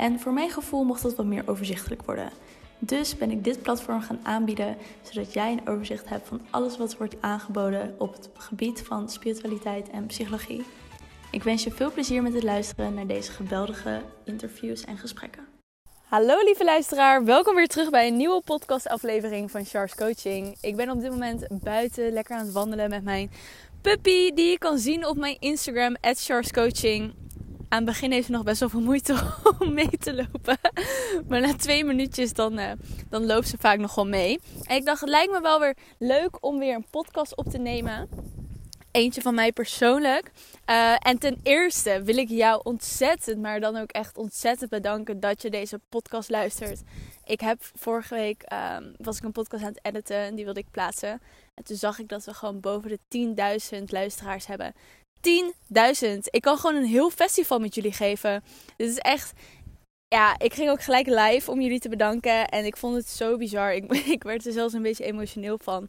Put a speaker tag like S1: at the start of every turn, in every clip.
S1: En voor mijn gevoel mocht dat wat meer overzichtelijk worden. Dus ben ik dit platform gaan aanbieden, zodat jij een overzicht hebt van alles wat wordt aangeboden op het gebied van spiritualiteit en psychologie. Ik wens je veel plezier met het luisteren naar deze geweldige interviews en gesprekken. Hallo lieve luisteraar, welkom weer terug bij een nieuwe podcastaflevering van Charles Coaching. Ik ben op dit moment buiten lekker aan het wandelen met mijn puppy die je kan zien op mijn Instagram @charlescoaching aan het begin heeft ze nog best wel veel moeite om mee te lopen. Maar na twee minuutjes dan, uh, dan loopt ze vaak nog wel mee. En ik dacht, het lijkt me wel weer leuk om weer een podcast op te nemen. Eentje van mij persoonlijk. Uh, en ten eerste wil ik jou ontzettend, maar dan ook echt ontzettend bedanken dat je deze podcast luistert. Ik heb vorige week um, was ik een podcast aan het editen en die wilde ik plaatsen. En toen zag ik dat we gewoon boven de 10.000 luisteraars hebben. 10.000. Ik kan gewoon een heel festival met jullie geven. Dit is echt. Ja, ik ging ook gelijk live om jullie te bedanken. En ik vond het zo bizar. Ik, ik werd er zelfs een beetje emotioneel van.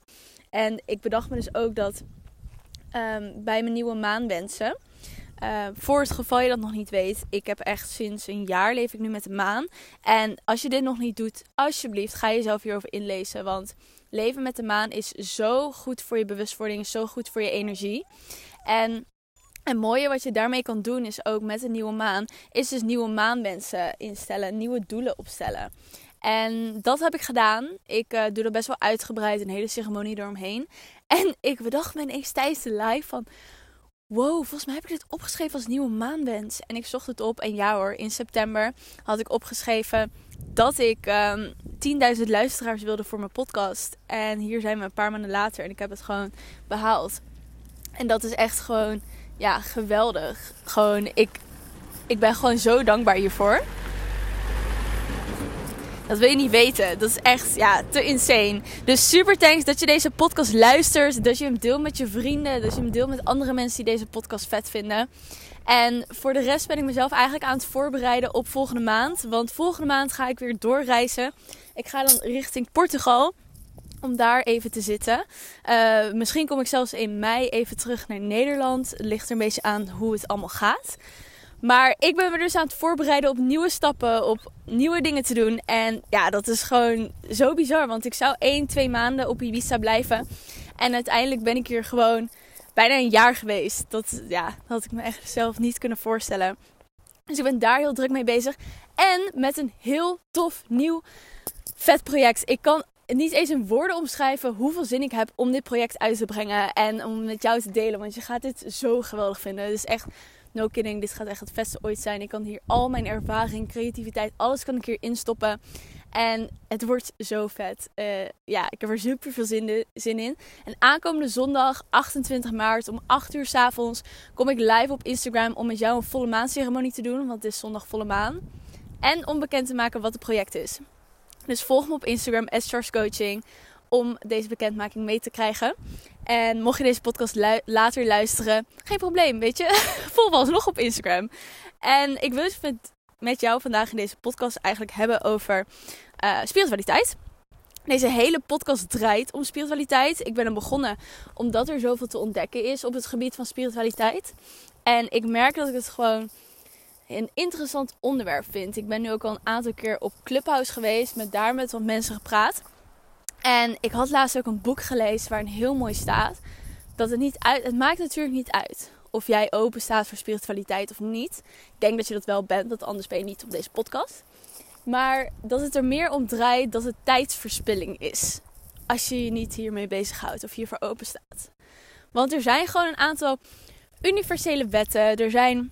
S1: En ik bedacht me dus ook dat um, bij mijn nieuwe maanwensen. Uh, voor het geval je dat nog niet weet, ik heb echt sinds een jaar leef ik nu met de maan. En als je dit nog niet doet, alsjeblieft ga jezelf hierover inlezen. Want leven met de maan is zo goed voor je bewustwording, zo goed voor je energie. En en mooie wat je daarmee kan doen is ook met een nieuwe maan, is dus nieuwe maanwensen instellen, nieuwe doelen opstellen. En dat heb ik gedaan. Ik uh, doe er best wel uitgebreid, een hele ceremonie eromheen. En ik bedacht me ineens tijdens de live van... Wow, volgens mij heb ik dit opgeschreven als nieuwe maanwens. En ik zocht het op en ja hoor, in september had ik opgeschreven dat ik um, ehm, 10.000 luisteraars wilde voor mijn podcast. En hier zijn we een paar maanden later en ik heb het gewoon behaald. En dat is echt gewoon ja, geweldig. Gewoon, ik, ik ben gewoon zo dankbaar hiervoor. Dat wil je niet weten. Dat is echt ja, te insane. Dus super thanks dat je deze podcast luistert. Dat je hem deelt met je vrienden. Dat je hem deelt met andere mensen die deze podcast vet vinden. En voor de rest ben ik mezelf eigenlijk aan het voorbereiden op volgende maand. Want volgende maand ga ik weer doorreizen. Ik ga dan richting Portugal om daar even te zitten. Uh, misschien kom ik zelfs in mei even terug naar Nederland. Het ligt er een beetje aan hoe het allemaal gaat. Maar ik ben me dus aan het voorbereiden op nieuwe stappen, op nieuwe dingen te doen. En ja, dat is gewoon zo bizar. Want ik zou 1, 2 maanden op Ibiza blijven. En uiteindelijk ben ik hier gewoon bijna een jaar geweest. Dat, ja, dat had ik me echt zelf niet kunnen voorstellen. Dus ik ben daar heel druk mee bezig. En met een heel tof nieuw vet project. Ik kan niet eens in woorden omschrijven hoeveel zin ik heb om dit project uit te brengen en om met jou te delen. Want je gaat dit zo geweldig vinden. Dus echt, no kidding, dit gaat echt het beste ooit zijn. Ik kan hier al mijn ervaring, creativiteit, alles kan ik hier instoppen. En het wordt zo vet. Uh, ja, ik heb er super veel zin, zin in. En aankomende zondag, 28 maart, om 8 uur s avonds, kom ik live op Instagram om met jou een volle maanceremonie te doen. Want het is zondag volle maan. En om bekend te maken wat het project is. Dus volg me op Instagram, Coaching, om deze bekendmaking mee te krijgen. En mocht je deze podcast later luisteren, geen probleem, weet je. volg me alsnog op Instagram. En ik wil het met, met jou vandaag in deze podcast eigenlijk hebben over uh, spiritualiteit. Deze hele podcast draait om spiritualiteit. Ik ben er begonnen omdat er zoveel te ontdekken is op het gebied van spiritualiteit. En ik merk dat ik het gewoon een interessant onderwerp vind. Ik ben nu ook al een aantal keer op Clubhouse geweest, met daar met wat mensen gepraat. En ik had laatst ook een boek gelezen waarin heel mooi staat dat het niet uit. Het maakt natuurlijk niet uit of jij open staat voor spiritualiteit of niet. Ik denk dat je dat wel bent, want anders ben je niet op deze podcast. Maar dat het er meer om draait dat het tijdsverspilling is. Als je je niet hiermee bezighoudt of hiervoor open staat. Want er zijn gewoon een aantal universele wetten. Er zijn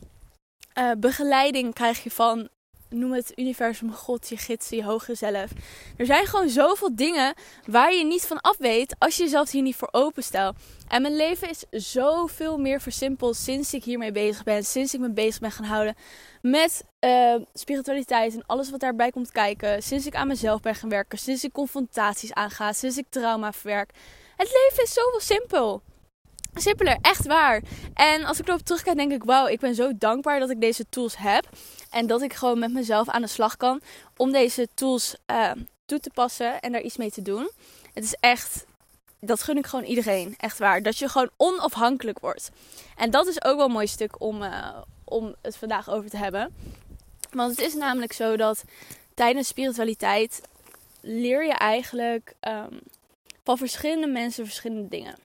S1: uh, begeleiding krijg je van noem het universum, God, je gids, je hogere zelf. Er zijn gewoon zoveel dingen waar je niet van af weet als je jezelf hier niet voor openstelt. En mijn leven is zoveel meer versimpeld sinds ik hiermee bezig ben. Sinds ik me bezig ben gaan houden met uh, spiritualiteit en alles wat daarbij komt kijken. Sinds ik aan mezelf ben gaan werken. Sinds ik confrontaties aanga. Sinds ik trauma verwerk. Het leven is zoveel simpel. Simpeler, echt waar. En als ik erop terugkijk, denk ik: wauw, ik ben zo dankbaar dat ik deze tools heb. En dat ik gewoon met mezelf aan de slag kan om deze tools uh, toe te passen en daar iets mee te doen. Het is echt, dat gun ik gewoon iedereen, echt waar. Dat je gewoon onafhankelijk wordt. En dat is ook wel een mooi stuk om, uh, om het vandaag over te hebben. Want het is namelijk zo dat tijdens spiritualiteit leer je eigenlijk um, van verschillende mensen verschillende dingen.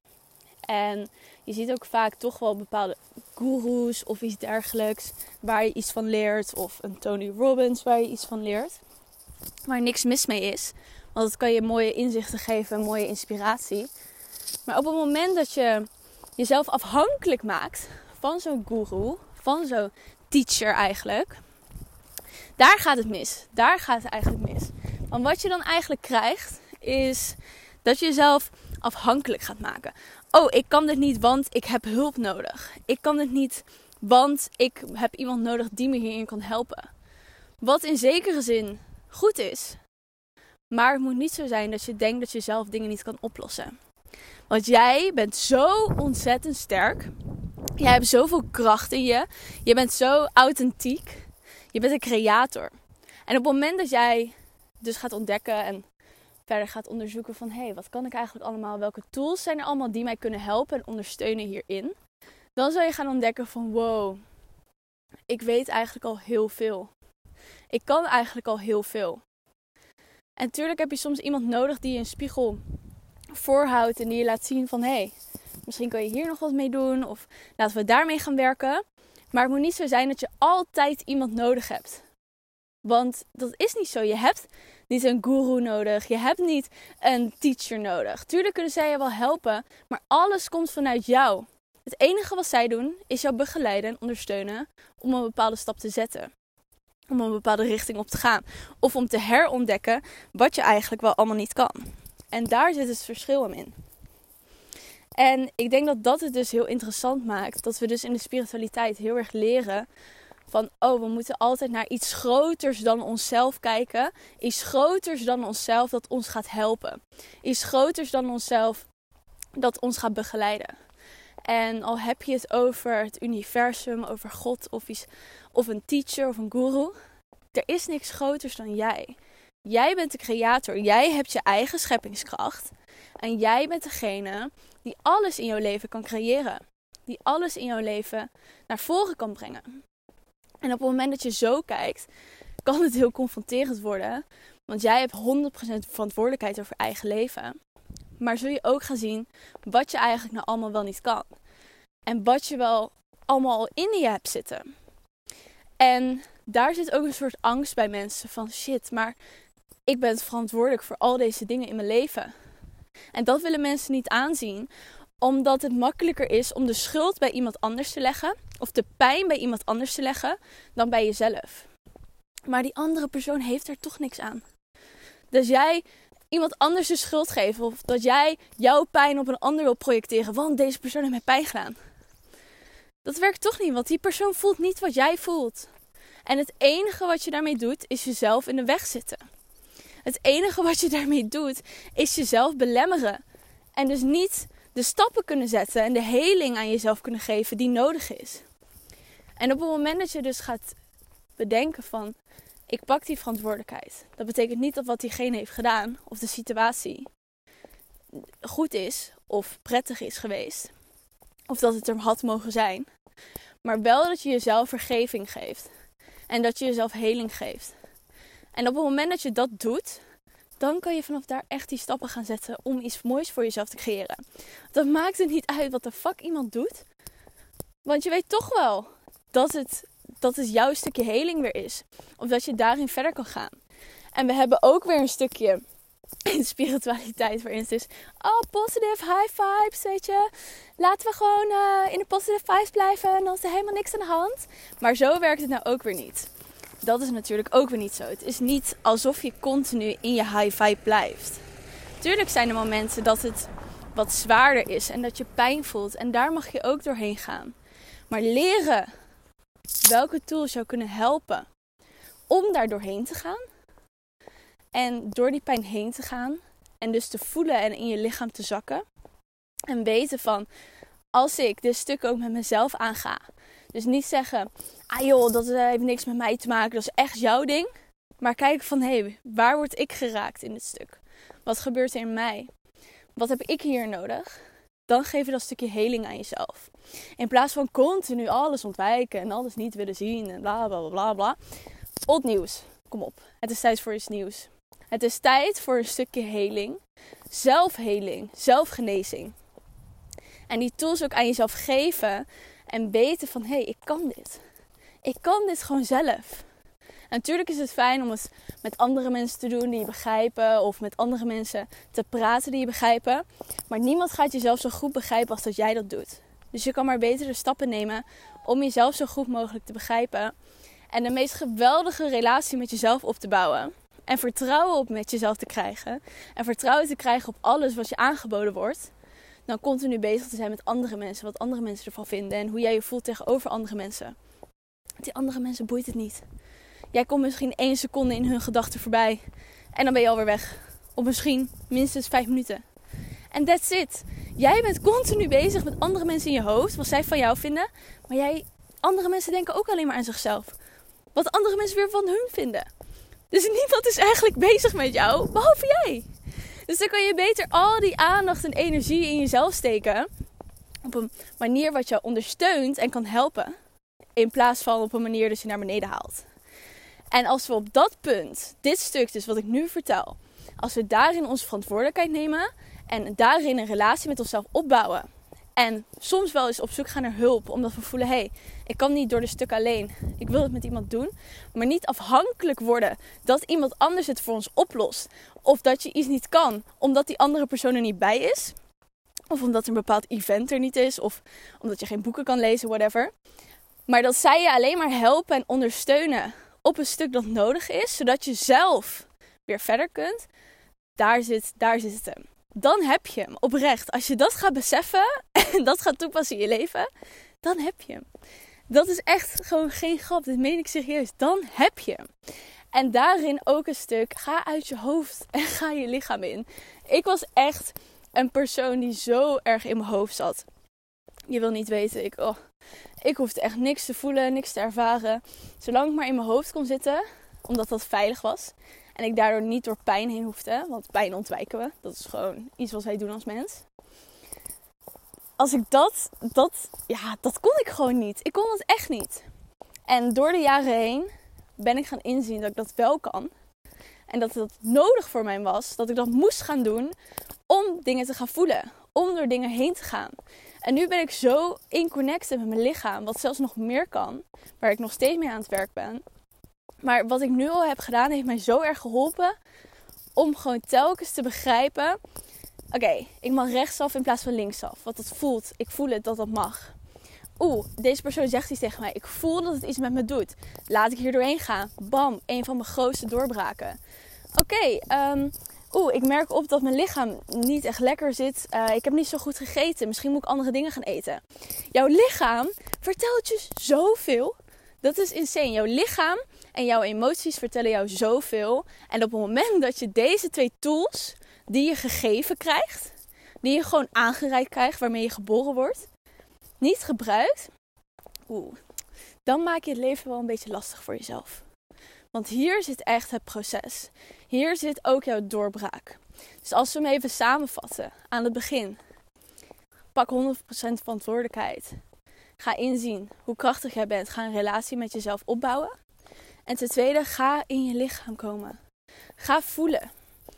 S1: En je ziet ook vaak toch wel bepaalde gurus of iets dergelijks waar je iets van leert. Of een Tony Robbins waar je iets van leert. Waar niks mis mee is. Want het kan je mooie inzichten geven, mooie inspiratie. Maar op het moment dat je jezelf afhankelijk maakt van zo'n guru, van zo'n teacher eigenlijk, daar gaat het mis. Daar gaat het eigenlijk mis. Want wat je dan eigenlijk krijgt, is dat je jezelf afhankelijk gaat maken. Oh, ik kan dit niet, want ik heb hulp nodig. Ik kan dit niet, want ik heb iemand nodig die me hierin kan helpen. Wat in zekere zin goed is. Maar het moet niet zo zijn dat je denkt dat je zelf dingen niet kan oplossen. Want jij bent zo ontzettend sterk. Jij hebt zoveel kracht in je. Je bent zo authentiek. Je bent een creator. En op het moment dat jij dus gaat ontdekken en verder gaat onderzoeken van hé, hey, wat kan ik eigenlijk allemaal? Welke tools zijn er allemaal die mij kunnen helpen en ondersteunen hierin? Dan zal je gaan ontdekken van wow, ik weet eigenlijk al heel veel. Ik kan eigenlijk al heel veel. En natuurlijk heb je soms iemand nodig die je een spiegel voorhoudt en die je laat zien van hé, hey, misschien kan je hier nog wat mee doen of laten we daarmee gaan werken. Maar het moet niet zo zijn dat je altijd iemand nodig hebt. Want dat is niet zo. Je hebt niet een guru nodig. Je hebt niet een teacher nodig. Tuurlijk kunnen zij je wel helpen, maar alles komt vanuit jou. Het enige wat zij doen is jou begeleiden en ondersteunen om een bepaalde stap te zetten. Om een bepaalde richting op te gaan. Of om te herontdekken wat je eigenlijk wel allemaal niet kan. En daar zit het verschil in. En ik denk dat dat het dus heel interessant maakt. Dat we dus in de spiritualiteit heel erg leren van oh, we moeten altijd naar iets groters dan onszelf kijken. Iets groters dan onszelf dat ons gaat helpen. Iets groters dan onszelf dat ons gaat begeleiden. En al heb je het over het universum, over God of, iets, of een teacher of een guru, er is niks groters dan jij. Jij bent de creator. Jij hebt je eigen scheppingskracht. En jij bent degene die alles in jouw leven kan creëren. Die alles in jouw leven naar voren kan brengen. En op het moment dat je zo kijkt, kan het heel confronterend worden. Want jij hebt 100% verantwoordelijkheid over eigen leven. Maar zul je ook gaan zien wat je eigenlijk nou allemaal wel niet kan. En wat je wel allemaal al in je hebt zitten. En daar zit ook een soort angst bij mensen van shit, maar ik ben verantwoordelijk voor al deze dingen in mijn leven. En dat willen mensen niet aanzien, omdat het makkelijker is om de schuld bij iemand anders te leggen. Of de pijn bij iemand anders te leggen dan bij jezelf. Maar die andere persoon heeft er toch niks aan. Dus jij iemand anders de schuld geven. Of dat jij jouw pijn op een ander wil projecteren. Want deze persoon heeft mij pijn gedaan. Dat werkt toch niet, want die persoon voelt niet wat jij voelt. En het enige wat je daarmee doet, is jezelf in de weg zitten. Het enige wat je daarmee doet, is jezelf belemmeren. En dus niet de stappen kunnen zetten en de heling aan jezelf kunnen geven die nodig is. En op het moment dat je dus gaat bedenken van ik pak die verantwoordelijkheid. Dat betekent niet dat wat diegene heeft gedaan of de situatie goed is of prettig is geweest. Of dat het er had mogen zijn. Maar wel dat je jezelf vergeving geeft. En dat je jezelf heling geeft. En op het moment dat je dat doet, dan kan je vanaf daar echt die stappen gaan zetten om iets moois voor jezelf te creëren. Dat maakt het niet uit wat de fuck iemand doet. Want je weet toch wel dat het, dat het jouw stukje heling weer is. Of dat je daarin verder kan gaan. En we hebben ook weer een stukje in spiritualiteit waarin het is... Oh, positive high vibes, weet je. Laten we gewoon uh, in de positive vibes blijven en dan is er helemaal niks aan de hand. Maar zo werkt het nou ook weer niet. Dat is natuurlijk ook weer niet zo. Het is niet alsof je continu in je high vibe blijft. Tuurlijk zijn er momenten dat het wat zwaarder is en dat je pijn voelt. En daar mag je ook doorheen gaan. Maar leren welke tools jou kunnen helpen om daar doorheen te gaan. En door die pijn heen te gaan. En dus te voelen en in je lichaam te zakken. En weten van, als ik dit stuk ook met mezelf aanga. Dus niet zeggen, ah joh, dat eh, heeft niks met mij te maken, dat is echt jouw ding. Maar kijken van, hé, hey, waar word ik geraakt in dit stuk? Wat gebeurt er in mij? Wat heb ik hier nodig? Dan geef je dat stukje heling aan jezelf. In plaats van continu alles ontwijken en alles niet willen zien en bla bla bla bla. Old nieuws. Kom op. Het is tijd voor iets nieuws. Het is tijd voor een stukje heling. Zelfheling. Zelfgenezing. En die tools ook aan jezelf geven. En weten van hé, hey, ik kan dit. Ik kan dit gewoon zelf. natuurlijk is het fijn om het met andere mensen te doen die je begrijpen. Of met andere mensen te praten die je begrijpen. Maar niemand gaat jezelf zo goed begrijpen als dat jij dat doet. Dus je kan maar betere stappen nemen om jezelf zo goed mogelijk te begrijpen. En de meest geweldige relatie met jezelf op te bouwen. En vertrouwen op met jezelf te krijgen. En vertrouwen te krijgen op alles wat je aangeboden wordt. Dan continu bezig te zijn met andere mensen. Wat andere mensen ervan vinden. En hoe jij je voelt tegenover andere mensen. Die andere mensen boeit het niet. Jij komt misschien één seconde in hun gedachten voorbij. En dan ben je alweer weg. Of misschien minstens vijf minuten. En that's it. Jij bent continu bezig met andere mensen in je hoofd. Wat zij van jou vinden. Maar jij, andere mensen denken ook alleen maar aan zichzelf. Wat andere mensen weer van hun vinden. Dus niemand is eigenlijk bezig met jou, behalve jij. Dus dan kan je beter al die aandacht en energie in jezelf steken. Op een manier wat jou ondersteunt en kan helpen. In plaats van op een manier dat je naar beneden haalt. En als we op dat punt, dit stuk dus wat ik nu vertel, als we daarin onze verantwoordelijkheid nemen en daarin een relatie met onszelf opbouwen. En soms wel eens op zoek gaan naar hulp, omdat we voelen: hé, hey, ik kan niet door de stuk alleen. Ik wil het met iemand doen. Maar niet afhankelijk worden dat iemand anders het voor ons oplost. Of dat je iets niet kan omdat die andere persoon er niet bij is. Of omdat er een bepaald event er niet is. Of omdat je geen boeken kan lezen, whatever. Maar dat zij je alleen maar helpen en ondersteunen op een stuk dat nodig is. Zodat je zelf weer verder kunt. Daar zit, daar zit het hem. Dan heb je hem oprecht. Als je dat gaat beseffen en dat gaat toepassen in je leven, dan heb je hem. Dat is echt gewoon geen grap. Dit meen ik serieus. Dan heb je hem. En daarin ook een stuk. Ga uit je hoofd en ga je lichaam in. Ik was echt een persoon die zo erg in mijn hoofd zat. Je wil niet weten. Ik, oh, ik hoefde echt niks te voelen, niks te ervaren. Zolang ik maar in mijn hoofd kon zitten, omdat dat veilig was. En ik daardoor niet door pijn heen hoefde. Want pijn ontwijken we. Dat is gewoon iets wat wij doen als mens als ik dat, dat, ja, dat kon ik gewoon niet. Ik kon het echt niet. En door de jaren heen ben ik gaan inzien dat ik dat wel kan. En dat het nodig voor mij was. Dat ik dat moest gaan doen om dingen te gaan voelen. Om door dingen heen te gaan. En nu ben ik zo in connecten met mijn lichaam. Wat zelfs nog meer kan. Waar ik nog steeds mee aan het werk ben. Maar wat ik nu al heb gedaan heeft mij zo erg geholpen. Om gewoon telkens te begrijpen Oké, ik mag rechtsaf in plaats van linksaf. Wat dat voelt. Ik voel het dat dat mag. Oeh, deze persoon zegt iets tegen mij. Ik voel dat het iets met me doet. Laat ik hier doorheen gaan. Bam, een van mijn grootste doorbraken. Oké, ehm, oeh, ik merk op dat mijn lichaam niet echt lekker zit. Uh, ik heb niet zo goed gegeten. Misschien moet ik andere dingen gaan eten. Jouw lichaam vertelt je zoveel. Dat is insane. Jouw lichaam en jouw emoties vertellen jou zoveel. En op het moment dat je deze twee tools die je gegeven krijgt, die je gewoon aangereikt krijgt, waarmee je geboren wordt, niet gebruikt, oeh, dan maak je het leven wel een beetje lastig voor jezelf. Want hier zit echt het proces. Hier zit ook jouw doorbraak. Dus als we hem even samenvatten aan het begin. Pak 100% verantwoordelijkheid. Ga inzien hoe krachtig jij bent. Ga een relatie met jezelf opbouwen. En ten tweede, ga in je lichaam komen. Ga voelen.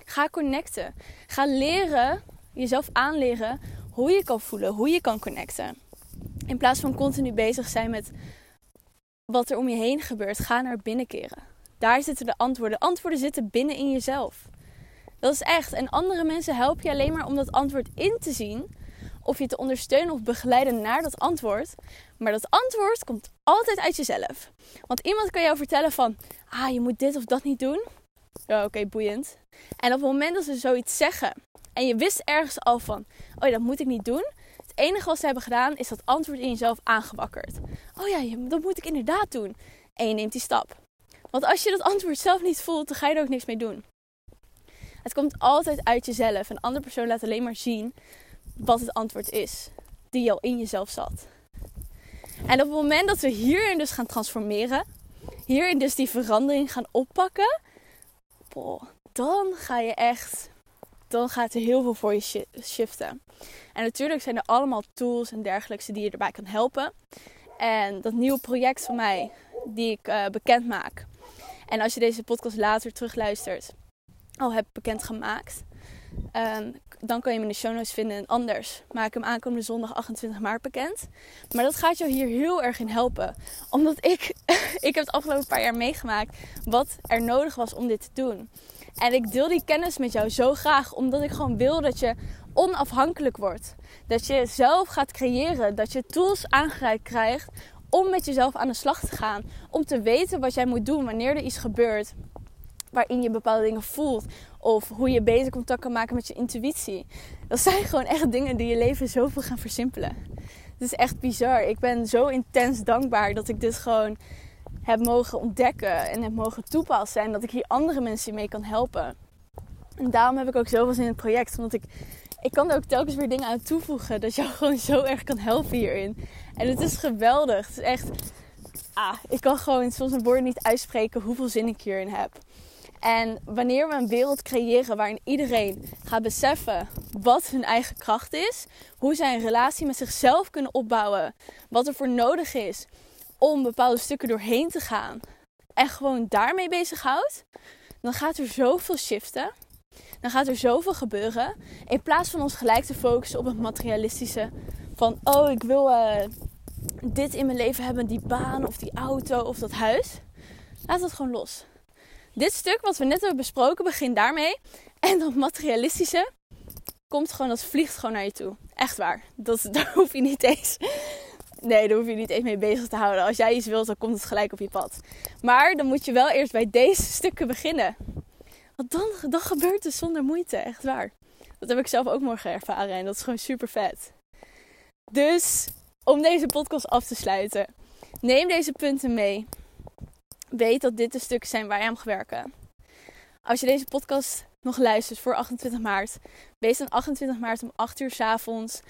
S1: Ga connecten. Ga leren, jezelf aanleren hoe je kan voelen, hoe je kan connecten. In plaats van continu bezig zijn met wat er om je heen gebeurt, ga naar binnen keren. Daar zitten de antwoorden. antwoorden zitten binnen in jezelf. Dat is echt. En andere mensen helpen je alleen maar om dat antwoord in te zien.
S2: of je te ondersteunen of begeleiden naar dat antwoord. Maar dat antwoord komt altijd uit jezelf. Want iemand kan jou vertellen van, ah, je moet dit of dat niet doen. Ja, oké, boeiend. En op het moment dat ze zoiets zeggen en je wist ergens al van, oh dat moet ik niet doen. Het enige wat ze hebben gedaan is dat antwoord in jezelf aangewakkerd. Oh ja, dat moet ik inderdaad doen. En je neemt die stap. Want als je dat antwoord zelf niet voelt, dan ga je er ook niks mee doen. Het komt altijd uit jezelf. Een andere persoon laat alleen maar zien wat het antwoord is die al in jezelf zat. En op het moment dat we hierin dus gaan transformeren, hierin dus die verandering gaan oppakken, dan ga je echt, dan gaat er heel veel voor je shiften. En natuurlijk zijn er allemaal tools en dergelijke die je erbij kan helpen. En dat nieuwe project van mij, die ik uh, bekend maak. En als je deze podcast later terugluistert, al heb bekendgemaakt. Um, dan kan je hem in de show notes vinden. En anders maak ik hem aankomende zondag 28 maart bekend. Maar dat gaat jou hier heel erg in helpen. Omdat ik, ik heb het afgelopen paar jaar meegemaakt wat er nodig was om dit te doen. En ik deel die kennis met jou zo graag. Omdat ik gewoon wil dat je onafhankelijk wordt. Dat je zelf gaat creëren. Dat je tools aangereikt krijgt om met jezelf aan de slag te gaan. Om te weten wat jij moet doen wanneer er iets gebeurt waarin je bepaalde dingen voelt. Of hoe je beter contact kan maken met je intuïtie. Dat zijn gewoon echt dingen die je leven zoveel gaan versimpelen. Het is echt bizar. Ik ben zo intens dankbaar dat ik dit gewoon heb mogen ontdekken en heb mogen toepassen. En dat ik hier andere mensen mee kan helpen. En daarom heb ik ook zoveel zin in het project. Omdat ik, ik kan er ook telkens weer dingen aan toevoegen. Dat jou gewoon zo erg kan helpen hierin. En het is geweldig. Het is echt... Ah, ik kan gewoon soms een woord niet uitspreken hoeveel zin ik hierin heb. En wanneer we een wereld creëren waarin iedereen gaat beseffen wat hun eigen kracht is, hoe zij een relatie met zichzelf kunnen opbouwen, wat er voor nodig is om bepaalde stukken doorheen te gaan en gewoon daarmee bezighoudt, dan gaat er zoveel shiften. Dan gaat er zoveel gebeuren. In plaats van ons gelijk te focussen op het materialistische. Van, oh, ik wil uh, dit in mijn leven hebben, die baan of die auto of dat huis. Laat het gewoon los. Dit stuk wat we net hebben besproken begint daarmee. En dat materialistische komt gewoon, dat vliegt gewoon naar je toe. Echt waar. Dat, daar hoef je niet eens... Nee, daar hoef je niet eens mee bezig te houden. Als jij iets wilt, dan komt het gelijk op je pad. Maar dan moet je wel eerst bij deze stukken beginnen. Want dan, dan gebeurt het zonder moeite. Echt waar. Dat heb ik zelf ook morgen ervaren. En dat is gewoon super vet. Dus om deze podcast af te sluiten. Neem deze punten mee weet dat dit de stukken zijn waar je aan mag werken. Als je deze podcast nog luistert voor 28 maart, wees dan 28 maart om 8 uur s avonds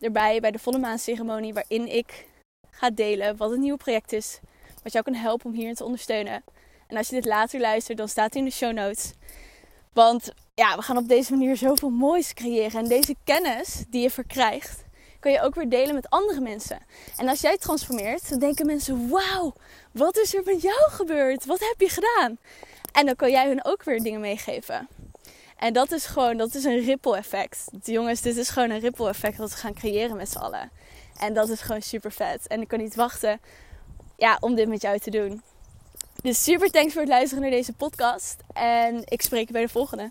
S2: erbij bij de volle maanceremonie waarin ik ga delen wat het nieuwe project is. Wat jou kan helpen om hierin te ondersteunen. En als je dit later luistert, dan staat het in de show notes. Want ja, we gaan op deze manier zoveel moois creëren. En deze kennis die je verkrijgt, kun je ook weer delen met andere mensen. En als jij transformeert, dan denken mensen: wauw, wat is er met jou gebeurd? Wat heb je gedaan? En dan kan jij hun ook weer dingen meegeven. En dat is gewoon, dat is een ripple effect. Jongens, dit is gewoon een ripple effect dat we gaan creëren met z'n allen. En dat is gewoon super vet. En ik kan niet wachten ja, om dit met jou te doen. Dus super thanks voor het luisteren naar deze podcast. En ik spreek je bij de volgende.